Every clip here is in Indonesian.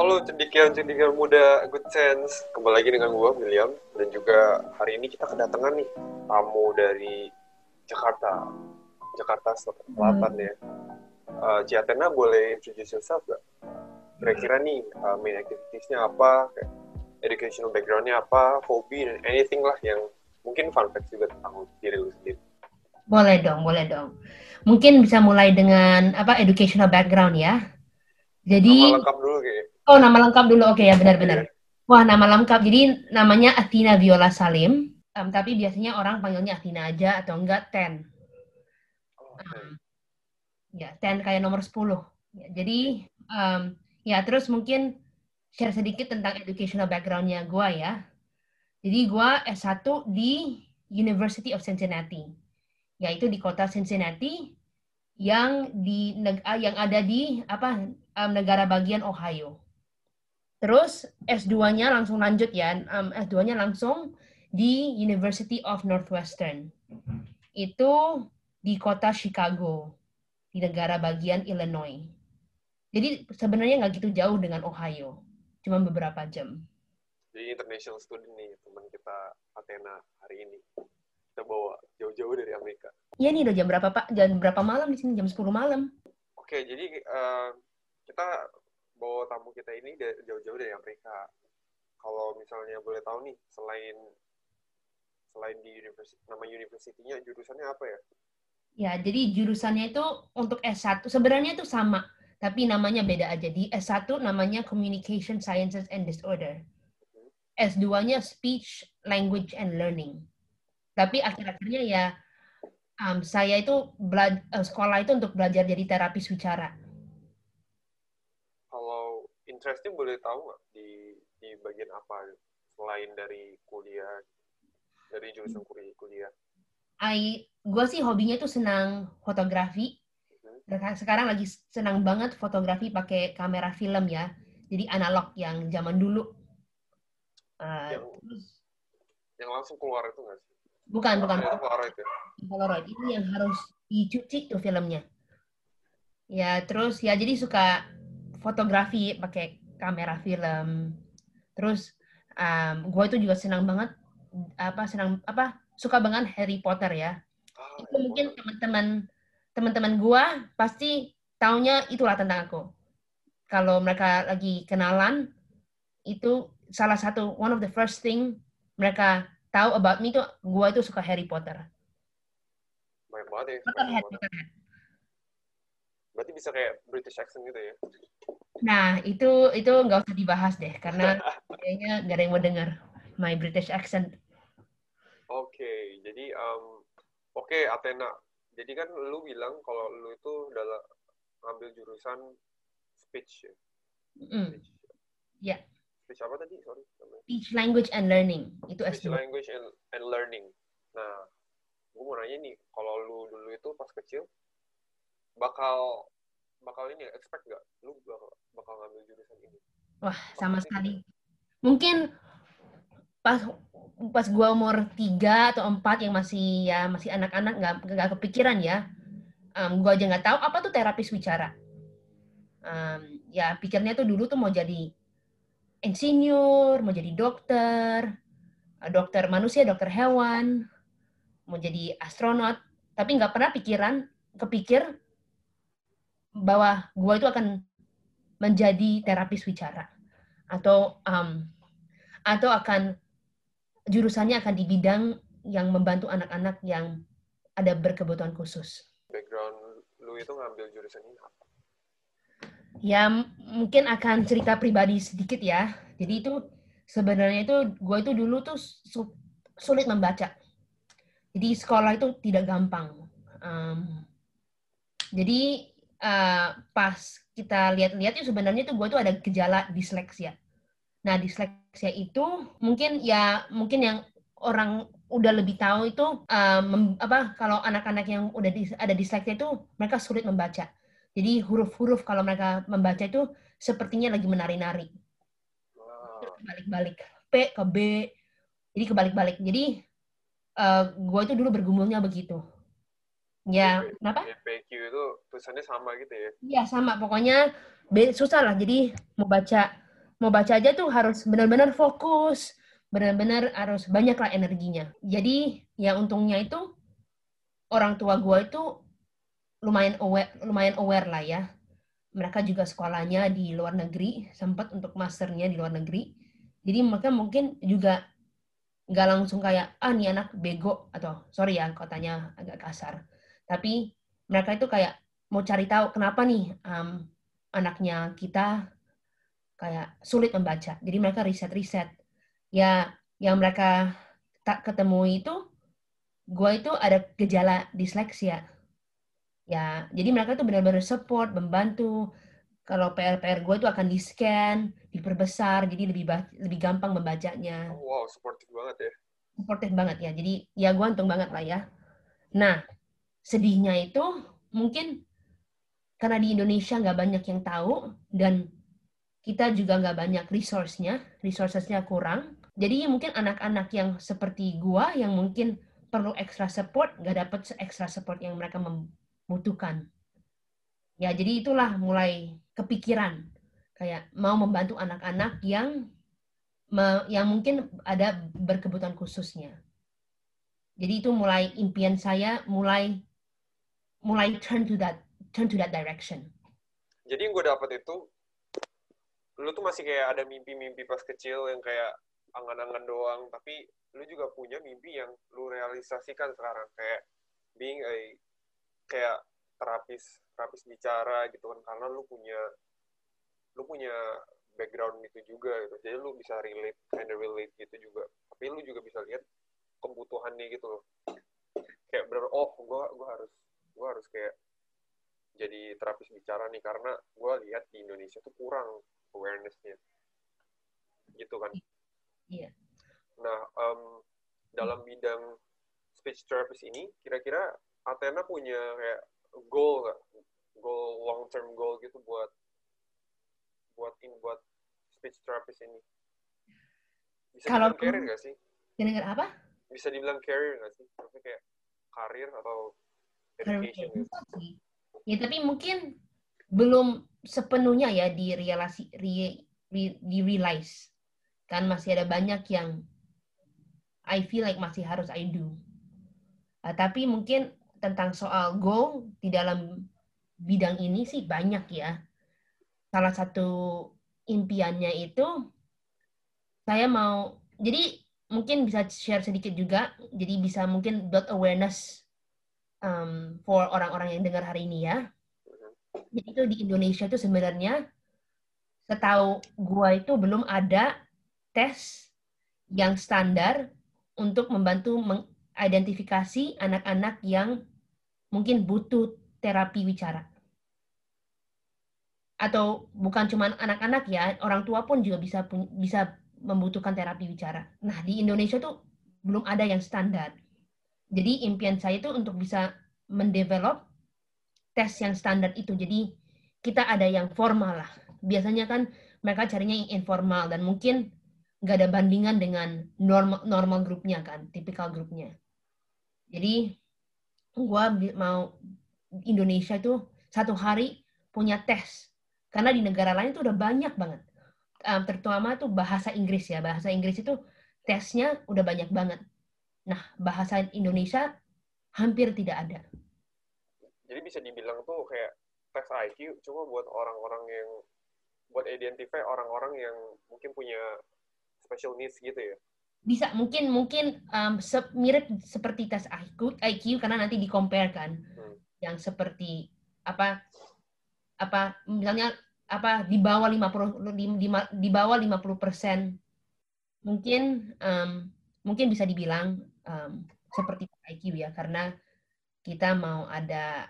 Halo cendikian-cendikian muda Good Sense. Kembali lagi dengan gue, William. Dan juga hari ini kita kedatangan nih tamu dari Jakarta. Jakarta Selatan ya. Uh, Ciatena boleh introduce yourself gak? Kira-kira nih uh, main activitiesnya apa? Kayak educational backgroundnya apa? Hobi dan anything lah yang mungkin fun fact juga tentang diri lu sendiri. Boleh dong, boleh dong. Mungkin bisa mulai dengan apa educational background ya. Jadi Nama lengkap dulu kayak. Oh, nama lengkap dulu. Oke ya, benar-benar. Wah, nama lengkap. Jadi namanya Athena Viola Salim. Um, tapi biasanya orang panggilnya Athena aja atau enggak Ten. Okay. Um, ya, Ten kayak nomor 10. Ya, jadi um, ya terus mungkin share sedikit tentang educational background-nya gue ya. Jadi gue S1 di University of Cincinnati, yaitu di kota Cincinnati yang di yang ada di apa um, negara bagian Ohio. Terus S2-nya langsung lanjut ya, um, S2-nya langsung di University of Northwestern. Itu di kota Chicago, di negara bagian Illinois. Jadi sebenarnya nggak gitu jauh dengan Ohio, cuma beberapa jam. Jadi international student nih teman kita Athena hari ini. Kita bawa jauh-jauh dari Amerika. Iya nih udah jam berapa Pak? Jam berapa malam di sini? Jam 10 malam. Oke, jadi uh, kita bawa tamu kita ini jauh-jauh dari Amerika. Kalau misalnya boleh tahu nih, selain selain di university, nama universitinya jurusannya apa ya? Ya, jadi jurusannya itu untuk S1 sebenarnya itu sama, tapi namanya beda aja. Di S1 namanya Communication Sciences and Disorder. S2-nya Speech, Language and Learning. Tapi akhir-akhirnya ya um, saya itu bela- sekolah itu untuk belajar jadi terapis wicara interestnya boleh tahu nggak di di bagian apa selain dari kuliah dari jurusan kuliah kuliah. I gue sih hobinya tuh senang fotografi. Hmm. sekarang lagi senang banget fotografi pakai kamera film ya. Jadi analog yang zaman dulu. Uh, yang, yang langsung keluar itu nggak sih? Bukan bukan. Polaroid ya? Polaroid. Ini yang harus dicuci tuh filmnya. Ya terus ya jadi suka fotografi pakai kamera film. Terus um, gue itu juga senang banget apa senang apa suka banget Harry Potter ya. Oh, itu mungkin teman-teman teman-teman gue pasti taunya itulah tentang aku. Kalau mereka lagi kenalan itu salah satu one of the first thing mereka tahu about me itu gue itu suka Harry Potter. Banyak banget ya. Berarti bisa kayak British accent gitu ya? Nah, itu itu nggak usah dibahas deh, karena kayaknya nggak ada yang mau dengar my British accent. Oke, okay, jadi um, oke okay, Athena. Jadi kan lu bilang kalau lu itu dalam ngambil jurusan speech ya? Mm. Speech. Yeah. Speech apa tadi? Sorry. Speech language and learning. Itu Speech S2. language and, and learning. Nah, gue mau nanya nih, kalau lu dulu itu pas kecil, bakal bakal ini expect gak lu bakal, bakal ngambil jurusan ini? Wah, sama sekali. Mungkin pas pas gua umur tiga atau empat yang masih ya masih anak-anak nggak nggak kepikiran ya. Um, gua aja nggak tahu apa tuh terapis wicara. Um, ya pikirnya tuh dulu tuh mau jadi insinyur, mau jadi dokter, dokter manusia, dokter hewan, mau jadi astronot, tapi nggak pernah pikiran kepikir bahwa gue itu akan menjadi terapis wicara atau um, atau akan jurusannya akan di bidang yang membantu anak-anak yang ada berkebutuhan khusus. Background lu itu ngambil jurusan ini apa? Ya mungkin akan cerita pribadi sedikit ya. Jadi itu sebenarnya itu gue itu dulu tuh sulit membaca. Jadi sekolah itu tidak gampang. Um, jadi uh, pas kita lihat-lihat itu sebenarnya tuh gue tuh ada gejala disleksia. Nah, disleksia itu mungkin ya mungkin yang orang udah lebih tahu itu um, apa kalau anak-anak yang udah di, ada disleksia itu mereka sulit membaca. Jadi huruf-huruf kalau mereka membaca itu sepertinya lagi menari-nari. Balik-balik P ke B. Jadi kebalik-balik. Jadi uh, gue itu dulu bergumulnya begitu. Ya, kenapa? PQ itu tulisannya sama gitu ya? Iya, sama. Pokoknya susah lah. Jadi mau baca mau baca aja tuh harus benar-benar fokus, benar-benar harus banyak lah energinya. Jadi ya untungnya itu orang tua gue itu lumayan aware, lumayan aware lah ya. Mereka juga sekolahnya di luar negeri, sempat untuk masternya di luar negeri. Jadi mereka mungkin juga nggak langsung kayak ah nih anak bego atau sorry ya kotanya agak kasar. Tapi mereka itu kayak mau cari tahu kenapa nih um, anaknya kita kayak sulit membaca. Jadi mereka riset-riset. Ya, yang mereka tak ketemu itu, gue itu ada gejala disleksia. Ya, jadi mereka tuh benar-benar support, membantu. Kalau PR-PR gue itu akan di-scan, diperbesar, jadi lebih lebih gampang membacanya. Oh, wow, supportive banget ya. Supportive banget ya. Jadi ya gue untung banget lah ya. Nah, sedihnya itu mungkin karena di Indonesia nggak banyak yang tahu dan kita juga nggak banyak resource-nya, resources-nya kurang. Jadi mungkin anak-anak yang seperti gua yang mungkin perlu extra support, nggak dapat extra support yang mereka membutuhkan. Ya, jadi itulah mulai kepikiran kayak mau membantu anak-anak yang yang mungkin ada berkebutuhan khususnya. Jadi itu mulai impian saya mulai mulai turn to that turn to that direction. Jadi yang gue dapat itu lu tuh masih kayak ada mimpi-mimpi pas kecil yang kayak angan-angan doang, tapi lu juga punya mimpi yang lu realisasikan sekarang. Kayak being a kayak terapis terapis bicara gitu kan karena lu punya lu punya background itu juga gitu. Jadi lu bisa relate kind of relate gitu juga. Tapi lu juga bisa lihat kebutuhannya gitu loh. Kayak bener oh gua gua harus gua harus kayak jadi terapis bicara nih karena gue lihat di Indonesia tuh kurang awarenessnya. Gitu kan? Iya. Nah um, dalam bidang speech therapist ini kira-kira Athena punya kayak goal nggak? Goal long term goal gitu buat buat in buat speech therapist ini. Bisa kalau dibilang career nggak sih? Dengar apa? Bisa dibilang career nggak sih? Maksudnya kayak karir atau gitu ya tapi mungkin belum sepenuhnya ya di relasi re, re, di realize. Kan masih ada banyak yang I feel like masih harus I do. Uh, tapi mungkin tentang soal goal di dalam bidang ini sih banyak ya. Salah satu impiannya itu saya mau jadi mungkin bisa share sedikit juga. Jadi bisa mungkin build awareness um, for orang-orang yang dengar hari ini ya jadi itu di Indonesia itu sebenarnya setahu gua itu belum ada tes yang standar untuk membantu mengidentifikasi anak-anak yang mungkin butuh terapi wicara. Atau bukan cuma anak-anak ya, orang tua pun juga bisa bisa membutuhkan terapi wicara. Nah, di Indonesia tuh belum ada yang standar. Jadi impian saya itu untuk bisa mendevelop tes yang standar itu. Jadi kita ada yang formal lah. Biasanya kan mereka carinya yang informal dan mungkin nggak ada bandingan dengan normal normal grupnya kan, tipikal grupnya. Jadi gua mau Indonesia itu satu hari punya tes karena di negara lain itu udah banyak banget. Terutama tuh bahasa Inggris ya. Bahasa Inggris itu tesnya udah banyak banget. Nah, bahasa Indonesia hampir tidak ada. Jadi bisa dibilang tuh kayak tes IQ cuma buat orang-orang yang buat identify orang-orang yang mungkin punya special needs gitu ya? Bisa mungkin mungkin um, se mirip seperti tes IQ IQ karena nanti dikompar kan. Hmm. yang seperti apa apa misalnya apa di bawah 50 di, di, di bawah 50 persen. Mungkin um, mungkin bisa dibilang um, seperti IQ ya karena kita mau ada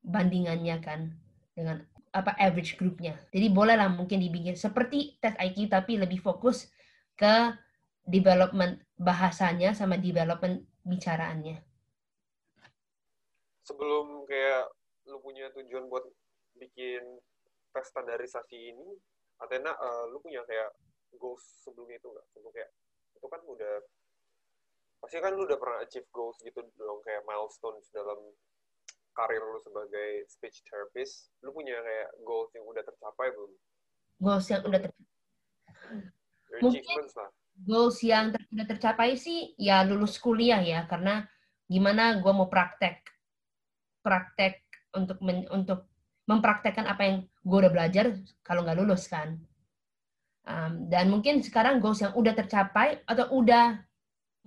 bandingannya kan dengan apa average groupnya. Jadi bolehlah mungkin dibikin seperti tes IQ tapi lebih fokus ke development bahasanya sama development bicaraannya. Sebelum kayak lu punya tujuan buat bikin tes standarisasi ini, Athena, uh, lu punya kayak goals sebelumnya itu nggak? Sebelum kayak itu kan udah pasti kan lu udah pernah achieve goals gitu dong kayak milestones dalam karir lu sebagai speech therapist, lu punya kayak goals yang udah tercapai belum? Goals yang udah tercapai. Mungkin goals yang ter sudah tercapai sih ya lulus kuliah ya karena gimana gue mau praktek praktek untuk men, untuk mempraktekkan apa yang gue udah belajar kalau nggak lulus kan um, dan mungkin sekarang goals yang udah tercapai atau udah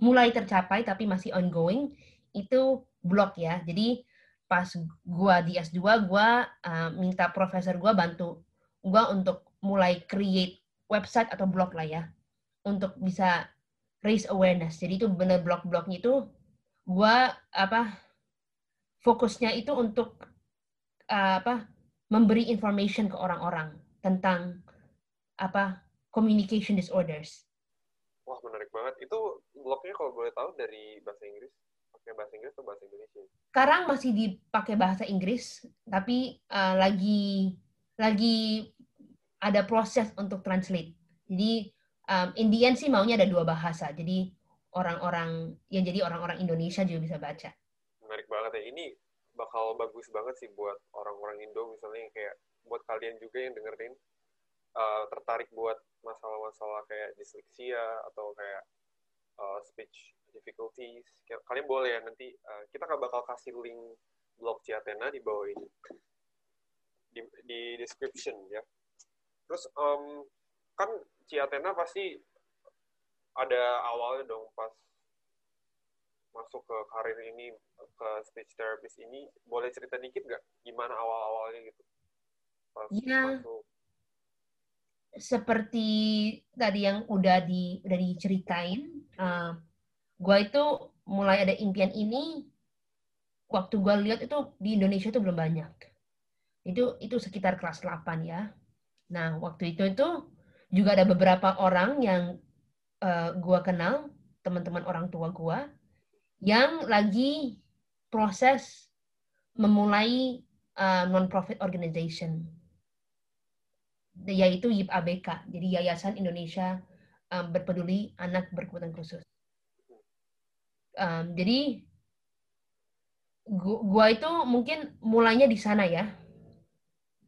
mulai tercapai tapi masih ongoing itu blog ya jadi pas gue di S2 gue uh, minta profesor gue bantu gue untuk mulai create website atau blog lah ya untuk bisa raise awareness. Jadi itu bener blog-blognya itu gua apa fokusnya itu untuk uh, apa memberi information ke orang-orang tentang apa communication disorders. Wah menarik banget. Itu blognya kalau boleh tahu dari bahasa Inggris, pakai bahasa Inggris atau bahasa Indonesia? Sekarang masih dipakai bahasa Inggris, tapi uh, lagi lagi ada proses untuk translate. Jadi um, Indian sih maunya ada dua bahasa. Jadi orang-orang yang jadi orang-orang Indonesia juga bisa baca. Menarik banget ya. Ini bakal bagus banget sih buat orang-orang Indo misalnya kayak buat kalian juga yang dengerin uh, tertarik buat masalah-masalah kayak disleksia atau kayak uh, speech difficulties. Kalian boleh ya nanti uh, kita nggak bakal kasih link blog Ciatena di bawah ini di, di description ya. Terus um, kan Ciatena pasti ada awalnya dong pas masuk ke karir ini ke speech therapist ini boleh cerita dikit gak gimana awal-awalnya gitu pas ya. masuk seperti tadi yang udah di udah diceritain gue itu mulai ada impian ini waktu gue lihat itu di Indonesia itu belum banyak. Itu itu sekitar kelas 8 ya. Nah waktu itu itu juga ada beberapa orang yang uh, gua kenal, teman-teman orang tua gua, yang lagi proses memulai uh, non-profit organization, yaitu YIP ABK, jadi Yayasan Indonesia um, Berpeduli Anak Berkebutuhan Khusus. Um, jadi gua itu mungkin mulainya di sana ya,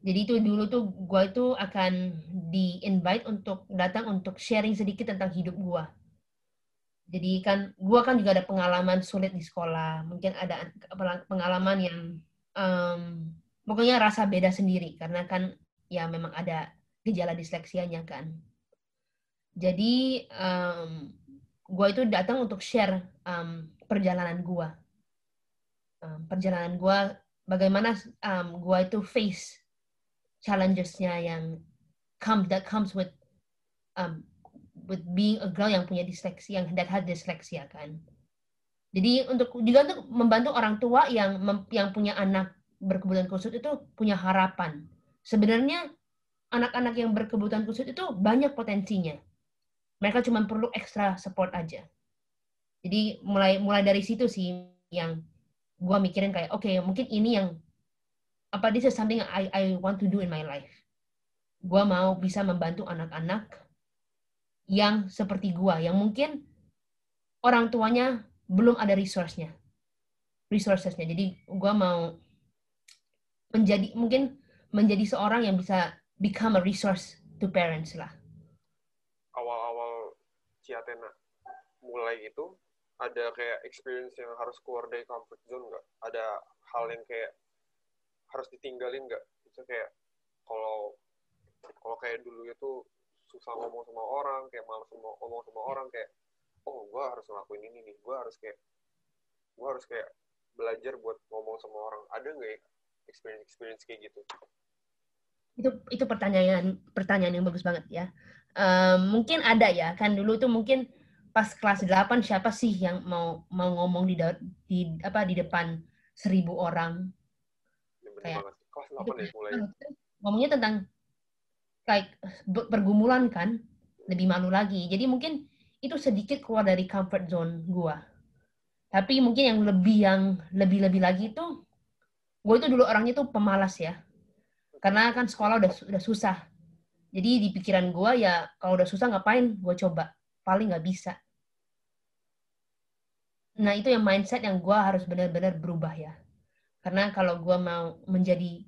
jadi itu dulu tuh gue itu akan di invite untuk datang untuk sharing sedikit tentang hidup gue. Jadi kan gue kan juga ada pengalaman sulit di sekolah, mungkin ada pengalaman yang um, pokoknya rasa beda sendiri karena kan ya memang ada gejala disleksianya kan. Jadi um, gue itu datang untuk share um, perjalanan gue, um, perjalanan gue bagaimana um, gue itu face challengesnya yang come that comes with um, with being a girl yang punya disleksi yang that had dyslexia kan. Jadi untuk juga untuk membantu orang tua yang yang punya anak berkebutuhan khusus itu punya harapan. Sebenarnya anak-anak yang berkebutuhan khusus itu banyak potensinya. Mereka cuma perlu extra support aja. Jadi mulai mulai dari situ sih yang gua mikirin kayak oke okay, mungkin ini yang apa this is something I I want to do in my life. Gua mau bisa membantu anak-anak yang seperti gua, yang mungkin orang tuanya belum ada resource-nya. Resources-nya. Jadi gua mau menjadi mungkin menjadi seorang yang bisa become a resource to parents lah. Ciatena mulai itu ada kayak experience yang harus keluar dari comfort zone nggak? Ada hal yang kayak harus ditinggalin nggak? Bisa kayak kalau kalau kayak dulu itu susah ngomong sama orang kayak malas ngomong sama orang kayak oh gue harus ngelakuin ini nih gue harus kayak gue harus kayak belajar buat ngomong sama orang. Ada nggak ya experience experience kayak gitu itu itu pertanyaan pertanyaan yang bagus banget ya. Um, mungkin ada ya. Kan dulu tuh mungkin pas kelas 8 siapa sih yang mau mau ngomong di di apa di depan seribu orang? Kayak kelas 8 ya mulai. Ngomongnya tentang kayak pergumulan kan? Lebih malu lagi. Jadi mungkin itu sedikit keluar dari comfort zone gua. Tapi mungkin yang lebih yang lebih lebih lagi itu gue itu dulu orangnya tuh pemalas ya karena kan sekolah udah udah susah jadi di pikiran gue ya kalau udah susah ngapain gue coba paling nggak bisa nah itu yang mindset yang gue harus benar-benar berubah ya karena kalau gue mau menjadi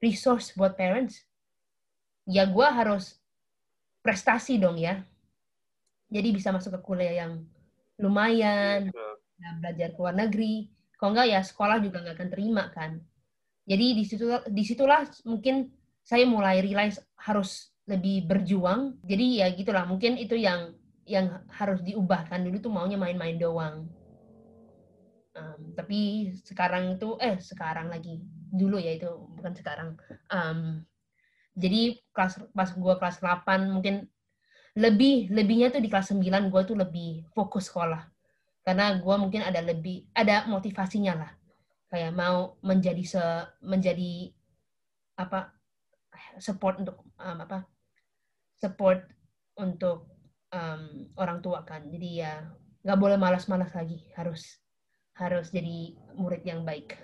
resource buat parents, ya gue harus prestasi dong ya. Jadi bisa masuk ke kuliah yang lumayan, Nah, belajar ke luar negeri. Kalau enggak ya sekolah juga nggak akan terima kan. Jadi di situlah, di situlah mungkin saya mulai realize harus lebih berjuang. Jadi ya gitulah mungkin itu yang yang harus diubahkan dulu tuh maunya main-main doang. Um, tapi sekarang itu eh sekarang lagi dulu ya itu bukan sekarang. Um, jadi kelas pas gua kelas 8 mungkin lebih lebihnya tuh di kelas 9 gua tuh lebih fokus sekolah karena gua mungkin ada lebih ada motivasinya lah kayak mau menjadi se menjadi apa support untuk um, apa support untuk um, orang tua kan. Jadi ya nggak boleh malas-malas lagi. Harus harus jadi murid yang baik.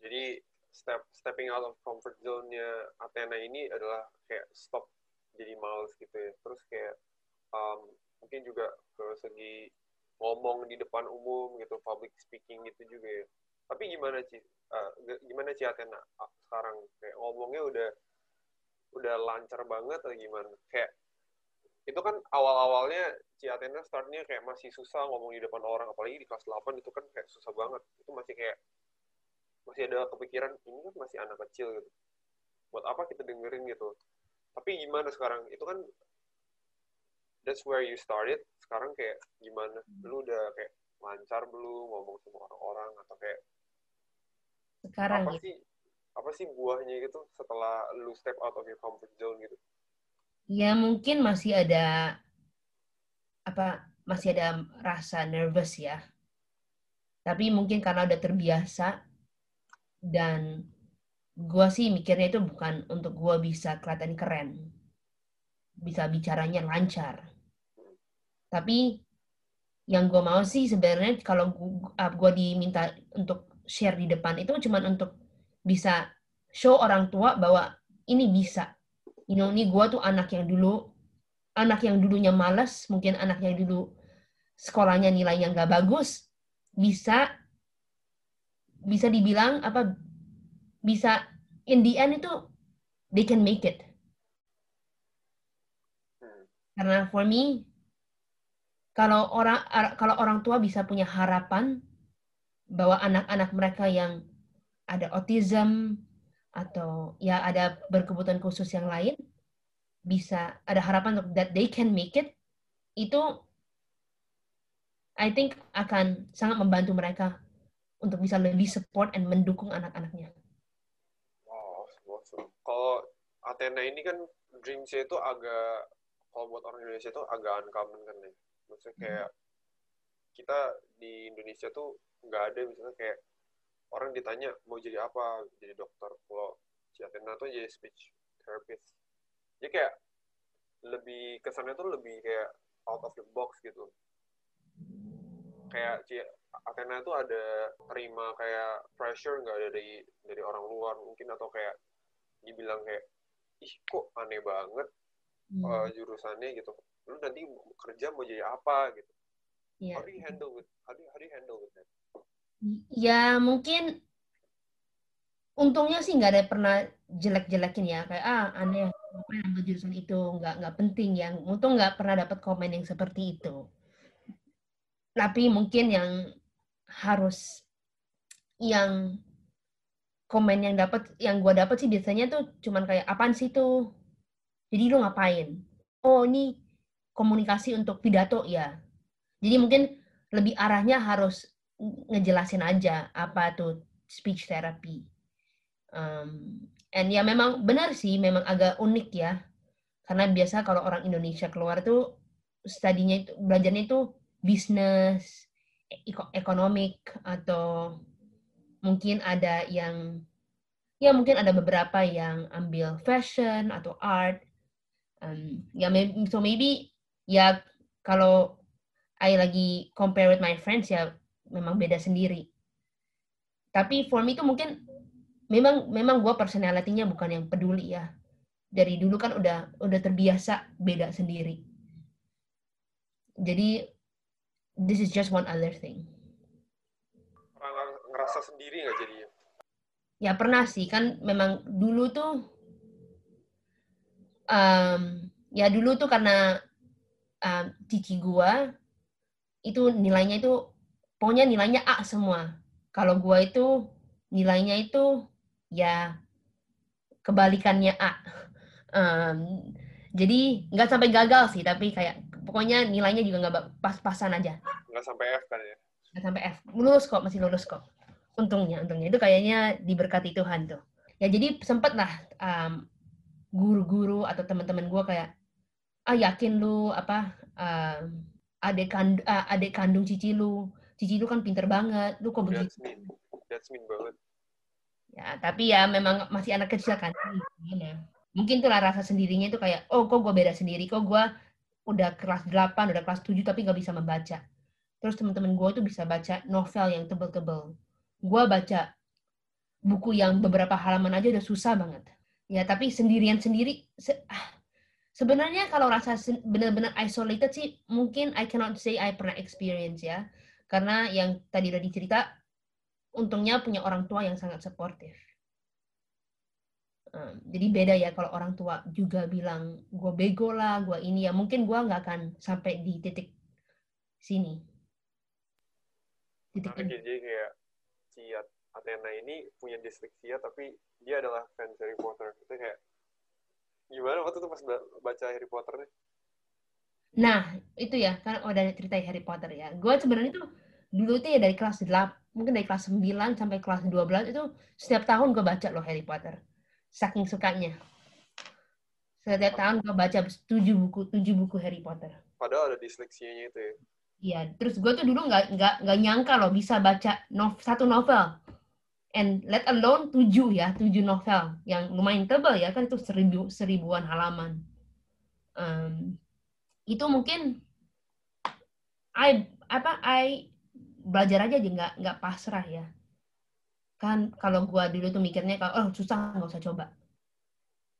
Jadi step stepping out of comfort zone-nya Athena ini adalah kayak stop jadi males gitu ya. Terus kayak um, mungkin juga ke segi ngomong di depan umum gitu public speaking gitu juga ya tapi gimana sih uh, gimana sih Athena? Sekarang kayak ngomongnya udah udah lancar banget atau gimana? Kayak itu kan awal-awalnya Ci Athena startnya kayak masih susah ngomong di depan orang apalagi di kelas 8 itu kan kayak susah banget. Itu masih kayak masih ada kepikiran ini kan masih anak kecil gitu. Buat apa kita dengerin gitu? Tapi gimana sekarang? Itu kan that's where you started. Sekarang kayak gimana? Lu udah kayak lancar belum ngomong sama orang-orang atau kayak sekarang apa sih apa sih buahnya gitu setelah lu step out of your comfort zone gitu? Ya mungkin masih ada apa masih ada rasa nervous ya. Tapi mungkin karena udah terbiasa dan gue sih mikirnya itu bukan untuk gue bisa kelihatan keren bisa bicaranya lancar. Tapi yang gue mau sih sebenarnya kalau gue diminta untuk share di depan itu cuma untuk bisa show orang tua bahwa ini bisa. You know, ini gue tuh anak yang dulu, anak yang dulunya malas, mungkin anak yang dulu sekolahnya nilainya nggak bagus, bisa bisa dibilang apa bisa in the end itu they can make it. Karena for me kalau orang kalau orang tua bisa punya harapan bahwa anak-anak mereka yang ada autism atau ya ada berkebutuhan khusus yang lain bisa ada harapan untuk that they can make it itu I think akan sangat membantu mereka untuk bisa lebih support and mendukung anak-anaknya. Wow, awesome. Kalau Athena ini kan dreamsnya itu agak kalau buat orang Indonesia itu agak uncommon kan ya. Maksudnya kayak kita di Indonesia tuh nggak ada misalnya kayak orang ditanya mau jadi apa jadi dokter kalau si Athena tuh jadi speech therapist. Jadi kayak lebih kesannya tuh lebih kayak out of the box gitu. Kayak si Athena tuh ada terima kayak pressure nggak ada dari dari orang luar mungkin atau kayak dibilang kayak ih kok aneh banget hmm. uh, jurusannya gitu. Lu nanti kerja mau jadi apa gitu yeah. how do you handle with how do you, how do you handle with that? Ya mungkin untungnya sih nggak ada pernah jelek-jelekin ya. Kayak ah aneh apa yang ambil jurusan itu? Nggak nggak penting yang untung nggak pernah dapat komen yang seperti itu. Tapi mungkin yang harus yang komen yang dapat yang gue dapat sih biasanya tuh cuman kayak apaan sih tuh jadi lu ngapain? Oh ini komunikasi untuk pidato ya jadi mungkin lebih arahnya harus ngejelasin aja apa tuh speech therapy. Um, and ya memang benar sih, memang agak unik ya. Karena biasa kalau orang Indonesia keluar tuh studinya itu belajarnya itu bisnis, ekonomik atau mungkin ada yang ya mungkin ada beberapa yang ambil fashion atau art. Um, ya so maybe ya kalau I lagi compare with my friends ya memang beda sendiri. Tapi for me itu mungkin memang memang gue personalitinya bukan yang peduli ya. Dari dulu kan udah udah terbiasa beda sendiri. Jadi this is just one other thing. Pernah ngerasa sendiri nggak jadi? Ya pernah sih kan memang dulu tuh um, ya dulu tuh karena um, cici gua itu nilainya itu pokoknya nilainya A semua. Kalau gua itu nilainya itu ya kebalikannya A. Um, jadi nggak sampai gagal sih, tapi kayak pokoknya nilainya juga nggak pas-pasan aja. Nggak sampai F kan ya? Nggak sampai F. Lulus kok, masih lulus kok. Untungnya, untungnya. Itu kayaknya diberkati Tuhan tuh. Ya jadi sempet lah um, guru-guru atau teman-teman gue kayak, ah yakin lu apa um, adik, kand uh, adik kandung cici lu, cici lu kan pinter banget, lu kok begitu? That's mean. That's mean banget. Ya, tapi ya memang masih anak kecil kan. Gimana? Mungkin tuh lah rasa sendirinya itu kayak, oh kok gue beda sendiri, kok gue udah kelas 8, udah kelas 7 tapi gak bisa membaca. Terus teman-teman gue tuh bisa baca novel yang tebel-tebel. Gue baca buku yang beberapa halaman aja udah susah banget. Ya, tapi sendirian sendiri, se ah, sebenarnya kalau rasa benar-benar isolated sih, mungkin I cannot say I pernah experience ya. Karena yang tadi udah dicerita, untungnya punya orang tua yang sangat supportive. Um, jadi beda ya kalau orang tua juga bilang gue bego lah, gue ini ya mungkin gue nggak akan sampai di titik sini. Titik ini. Jadi kayak si Athena ini punya disleksia tapi dia adalah fans Harry Potter. Itu kayak gimana waktu itu pas baca Harry Potter nih? Nah, itu ya, kan udah cerita Harry Potter ya. Gue sebenarnya tuh dulu tuh ya dari kelas 8, mungkin dari kelas 9 sampai kelas 12 itu setiap tahun gue baca loh Harry Potter saking sukanya. Setiap tahun gue baca tujuh buku tujuh buku Harry Potter. Padahal ada disleksianya itu ya. Iya, terus gue tuh dulu nggak nggak nggak nyangka loh bisa baca nov, satu novel, and let alone tujuh ya tujuh novel yang lumayan tebal ya kan itu seribu seribuan halaman. Um, itu mungkin I apa I belajar aja nggak nggak pasrah ya kan kalau gue dulu tuh mikirnya kalau oh susah nggak usah coba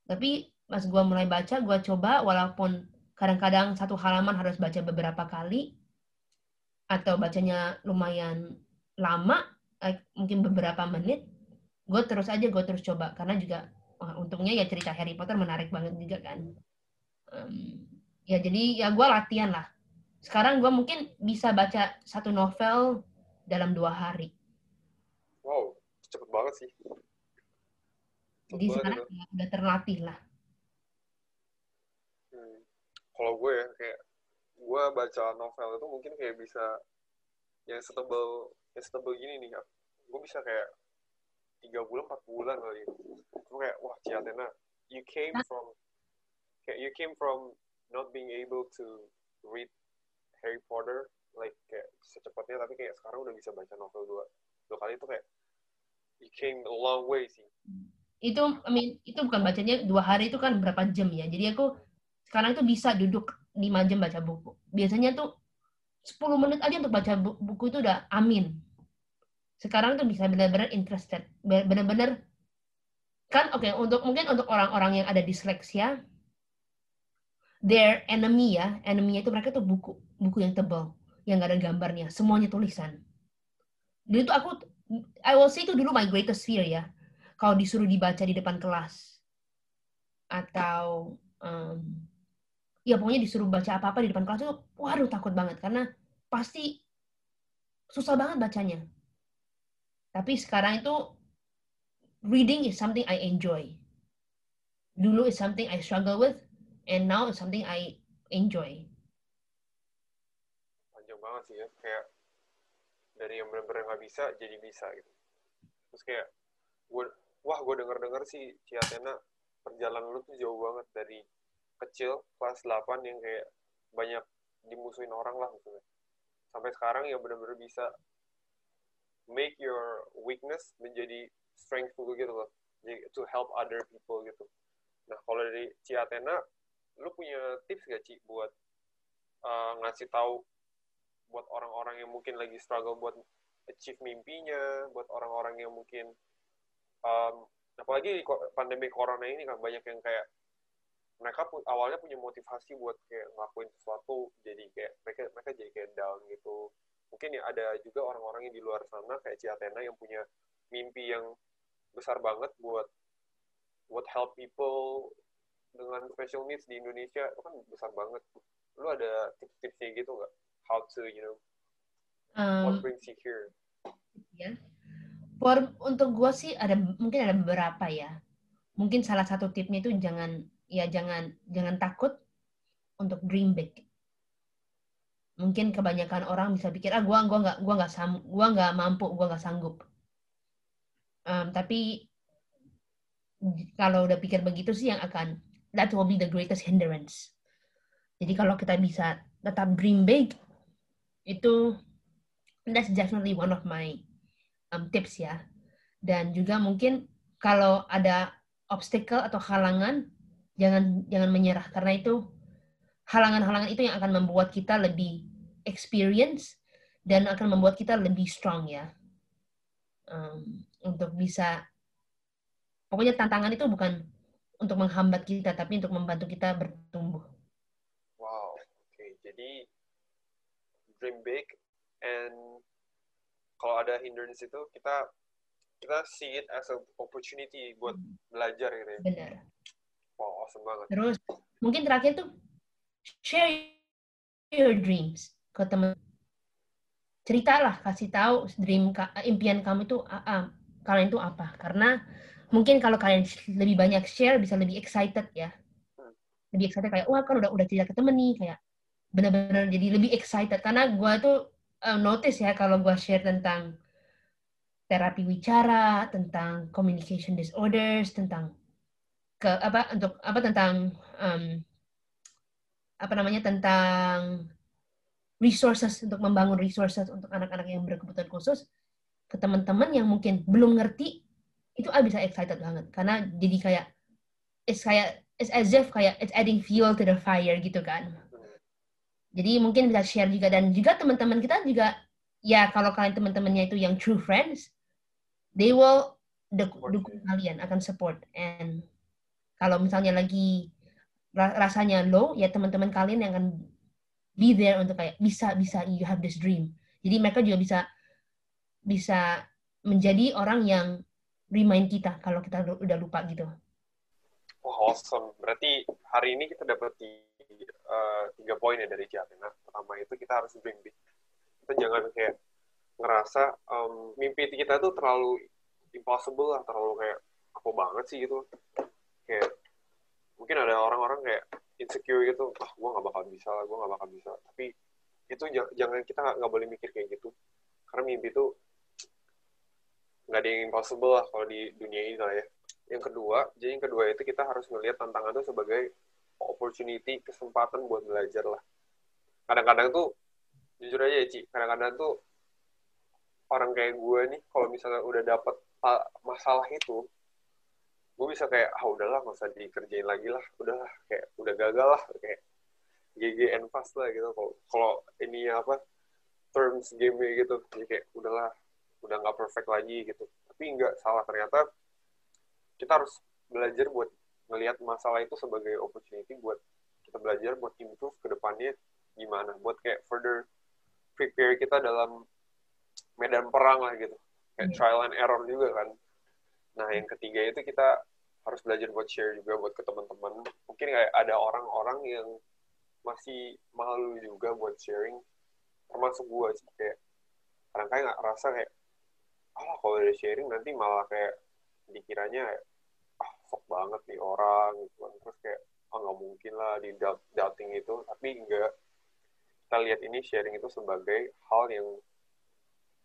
tapi pas gue mulai baca gue coba walaupun kadang-kadang satu halaman harus baca beberapa kali atau bacanya lumayan lama like, mungkin beberapa menit gue terus aja gue terus coba karena juga wah, untungnya ya cerita Harry Potter menarik banget juga kan um, ya jadi ya gue latihan lah sekarang gue mungkin bisa baca satu novel dalam dua hari wow cepet banget sih. Jadi sekarang ya, udah terlatih lah. Hmm. Kalau gue ya kayak gue baca novel itu mungkin kayak bisa yang setebel setebel gini nih ya. Gue bisa kayak tiga bulan empat bulan kali. Itu kayak wah Ciatena, you came from kayak you came from not being able to read Harry Potter like kayak secepatnya tapi kayak sekarang udah bisa baca novel dua dua kali itu kayak you came a long way sih. Itu, I mean, itu bukan bacanya dua hari itu kan berapa jam ya. Jadi aku sekarang itu bisa duduk lima jam baca buku. Biasanya tuh 10 menit aja untuk baca buku itu udah amin. Sekarang tuh bisa benar-benar interested. Benar-benar kan oke okay, untuk mungkin untuk orang-orang yang ada disleksia their enemy ya, enemy itu mereka tuh buku, buku yang tebal, yang gak ada gambarnya, semuanya tulisan. Dulu tuh aku I will say itu dulu my greatest fear ya. Kalau disuruh dibaca di depan kelas. Atau um, ya pokoknya disuruh baca apa-apa di depan kelas itu waduh takut banget karena pasti susah banget bacanya. Tapi sekarang itu reading is something I enjoy. Dulu is something I struggle with and now is something I enjoy. Panjang banget sih ya, kayak dari yang benar-benar nggak bisa jadi bisa gitu. Terus kayak gue wah gue denger dengar sih Ciatena perjalanan lu tuh jauh banget. Dari kecil kelas 8 yang kayak banyak dimusuhin orang lah gitu sampai sekarang ya benar-benar bisa make your weakness menjadi strength lu gitu loh. To help other people gitu. Nah kalau dari Ciatena lu punya tips gak Ci buat uh, ngasih tahu buat orang-orang yang mungkin lagi struggle buat achieve mimpinya, buat orang-orang yang mungkin um, apalagi pandemi corona ini kan banyak yang kayak mereka pu awalnya punya motivasi buat kayak ngelakuin sesuatu jadi kayak mereka mereka jadi kayak down gitu mungkin ya ada juga orang-orang yang di luar sana kayak Ciatena yang punya mimpi yang besar banget buat buat help people dengan special needs di Indonesia itu kan besar banget. Lu ada tips-tipsnya gitu nggak? How to, you know, what Um, brings you here? ya. For, untuk gue sih ada mungkin ada beberapa ya. Mungkin salah satu tipnya itu jangan ya jangan jangan takut untuk dream big. Mungkin kebanyakan orang bisa pikir ah gua gua nggak gua nggak gua nggak mampu gua nggak sanggup. Um, tapi kalau udah pikir begitu sih yang akan that will be the greatest hindrance. Jadi kalau kita bisa tetap dream big itu that's definitely one of my um, tips ya. Dan juga mungkin kalau ada obstacle atau halangan, jangan jangan menyerah karena itu halangan-halangan itu yang akan membuat kita lebih experience dan akan membuat kita lebih strong ya. Um, untuk bisa pokoknya tantangan itu bukan untuk menghambat kita tapi untuk membantu kita bertumbuh. Wow, oke. Jadi dream big and kalau ada hindrance itu kita kita see it as an opportunity buat belajar gitu ya. Benar. Wow, awesome banget. Terus mungkin terakhir tuh share your dreams ke teman. Ceritalah, kasih tahu dream impian kamu itu ah, kalian itu apa? Karena mungkin kalau kalian lebih banyak share bisa lebih excited ya. Lebih excited kayak wah kan udah udah cerita ke temen nih kayak benar-benar jadi lebih excited karena gua tuh uh, notice ya kalau gua share tentang terapi wicara, tentang communication disorders, tentang ke apa untuk apa tentang um, apa namanya tentang resources untuk membangun resources untuk anak-anak yang berkebutuhan khusus ke teman-teman yang mungkin belum ngerti itu ah bisa excited banget. Karena jadi kayak it's kayak it's as if kayak it's adding fuel to the fire gitu kan. Jadi mungkin bisa share juga. Dan juga teman-teman kita juga ya kalau kalian teman-temannya itu yang true friends they will dukung kalian akan support. And kalau misalnya lagi rasanya low ya teman-teman kalian yang akan be there untuk kayak bisa bisa you have this dream jadi mereka juga bisa bisa menjadi orang yang remind kita kalau kita udah lupa gitu Wah, awesome. Berarti hari ini kita dapat uh, tiga poin ya dari Ciatena. Pertama itu kita harus dream big. Kita jangan kayak ngerasa um, mimpi kita tuh terlalu impossible lah, terlalu kayak apa banget sih gitu. Kayak mungkin ada orang-orang kayak insecure gitu, ah gue gak bakal bisa gue gak bakal bisa. Tapi itu jangan kita nggak boleh mikir kayak gitu. Karena mimpi itu nggak ada yang impossible lah kalau di dunia ini lah ya. Yang kedua, jadi yang kedua itu kita harus melihat tantangan itu sebagai opportunity, kesempatan buat belajar lah. Kadang-kadang tuh, jujur aja ya Ci, kadang-kadang tuh orang kayak gue nih, kalau misalnya udah dapet masalah itu, gue bisa kayak, ah udahlah, gak usah dikerjain lagi lah, udahlah, kayak udah gagal lah, kayak GG fast lah gitu. Kalau ini apa, terms game gitu, jadi kayak udahlah, udah nggak perfect lagi gitu. Tapi nggak salah ternyata kita harus belajar buat ngelihat masalah itu sebagai opportunity buat kita belajar buat improve ke depannya gimana. Buat kayak further prepare kita dalam medan perang lah gitu. Kayak trial and error juga kan nah yang ketiga itu kita harus belajar buat share juga buat ke teman-teman. Mungkin kayak ada orang-orang yang masih malu juga buat sharing. Termasuk gue sih kayak kadang kadang nggak rasa kayak ah kalau udah sharing nanti malah kayak dikiranya ah sok banget nih orang gitu kan. Terus kayak ah nggak mungkin lah di doubting itu. Tapi enggak kita lihat ini sharing itu sebagai hal yang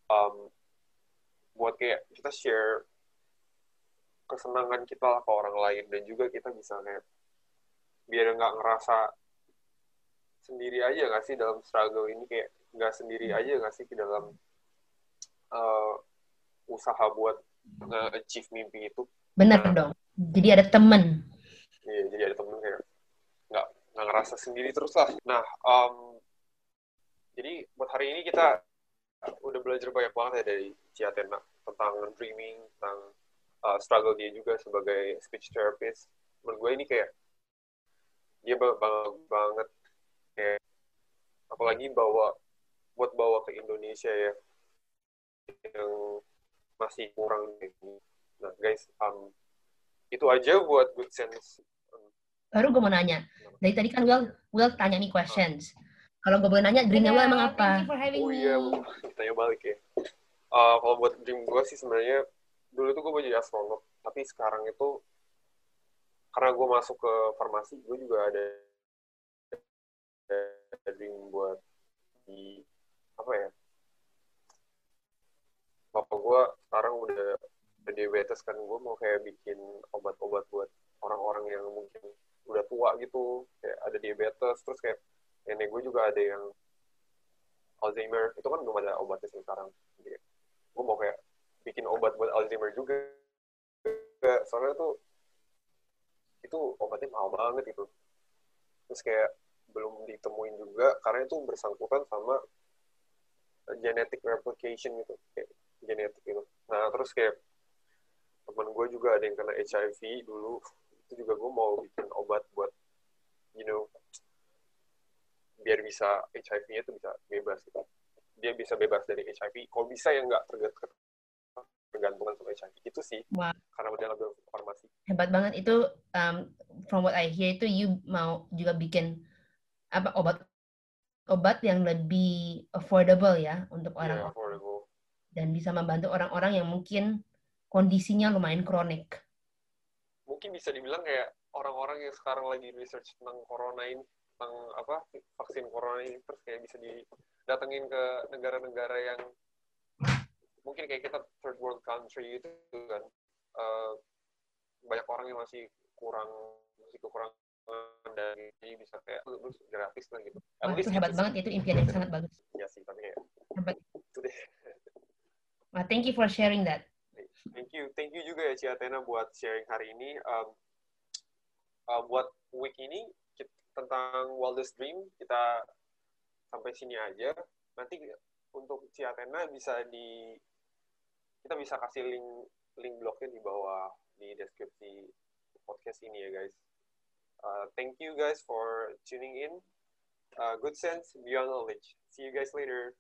um, buat kayak kita share kesenangan kita lah ke orang lain dan juga kita bisa kayak biar nggak ngerasa sendiri aja nggak sih dalam struggle ini kayak nggak sendiri aja nggak sih di dalam uh, usaha buat nge-achieve mimpi itu Bener nah, dong. Jadi ada temen. Iya, jadi ada temen kayak nggak nggak ngerasa sendiri terus lah. Nah, um, jadi buat hari ini kita udah belajar banyak banget ya dari Ciatena tentang dreaming, tentang uh, struggle dia juga sebagai speech therapist. Menurut gue ini kayak dia banget banget kayak apalagi bawa buat bawa ke Indonesia ya yang masih kurang Nah, guys, um, itu aja buat Good Sense um, baru gue mau nanya. Dari tadi kan Will, Will tanya nih questions. Kalau gue boleh nanya, dreamnya Will emang apa? Oh iya, tanya balik ya. Uh, kalau buat dream gue sih sebenarnya dulu tuh gue mau jadi astronot, tapi sekarang itu karena gue masuk ke farmasi, gue juga ada, ada dream buat di apa ya? Bapak gue sekarang udah udah diabetes kan, gue mau kayak bikin obat-obat buat orang-orang yang mungkin udah tua gitu, kayak ada diabetes, terus kayak nenek gue juga ada yang Alzheimer itu kan belum ada obatnya sekarang jadi gue mau kayak bikin obat buat Alzheimer juga soalnya tuh itu obatnya mahal banget itu terus kayak belum ditemuin juga karena itu bersangkutan sama genetic replication gitu kayak genetik gitu nah terus kayak teman gue juga ada yang kena HIV dulu itu juga gue mau bikin obat buat you know biar bisa HIV-nya itu bisa bebas gitu. Dia bisa bebas dari HIV. Kalau bisa yang nggak tergantungan sama HIV itu sih. Wow. Karena udah ngambil farmasi. Hebat banget itu. Um, from what I hear itu you mau juga bikin apa obat obat yang lebih affordable ya untuk orang yeah, affordable. dan bisa membantu orang-orang yang mungkin kondisinya lumayan kronik. Mungkin bisa dibilang kayak orang-orang yang sekarang lagi research tentang corona ini tentang apa vaksin corona ini terus kayak bisa didatengin ke negara-negara yang mungkin kayak kita third world country itu kan uh, banyak orang yang masih kurang masih kekurangan dan jadi bisa kayak terus gratis lah gitu. Wah, itu hebat banget itu impian yang sangat bagus. Iya sih tapi kayak hebat. Itu deh. Thank you for sharing that. Thank you, thank you juga ya Ciatena buat sharing hari ini. Um, uh, buat week ini tentang Wildest Dream kita sampai sini aja. Nanti untuk si Athena bisa di kita bisa kasih link link blognya di bawah di deskripsi podcast ini ya guys. Uh, thank you guys for tuning in. Uh, good sense beyond knowledge. See you guys later.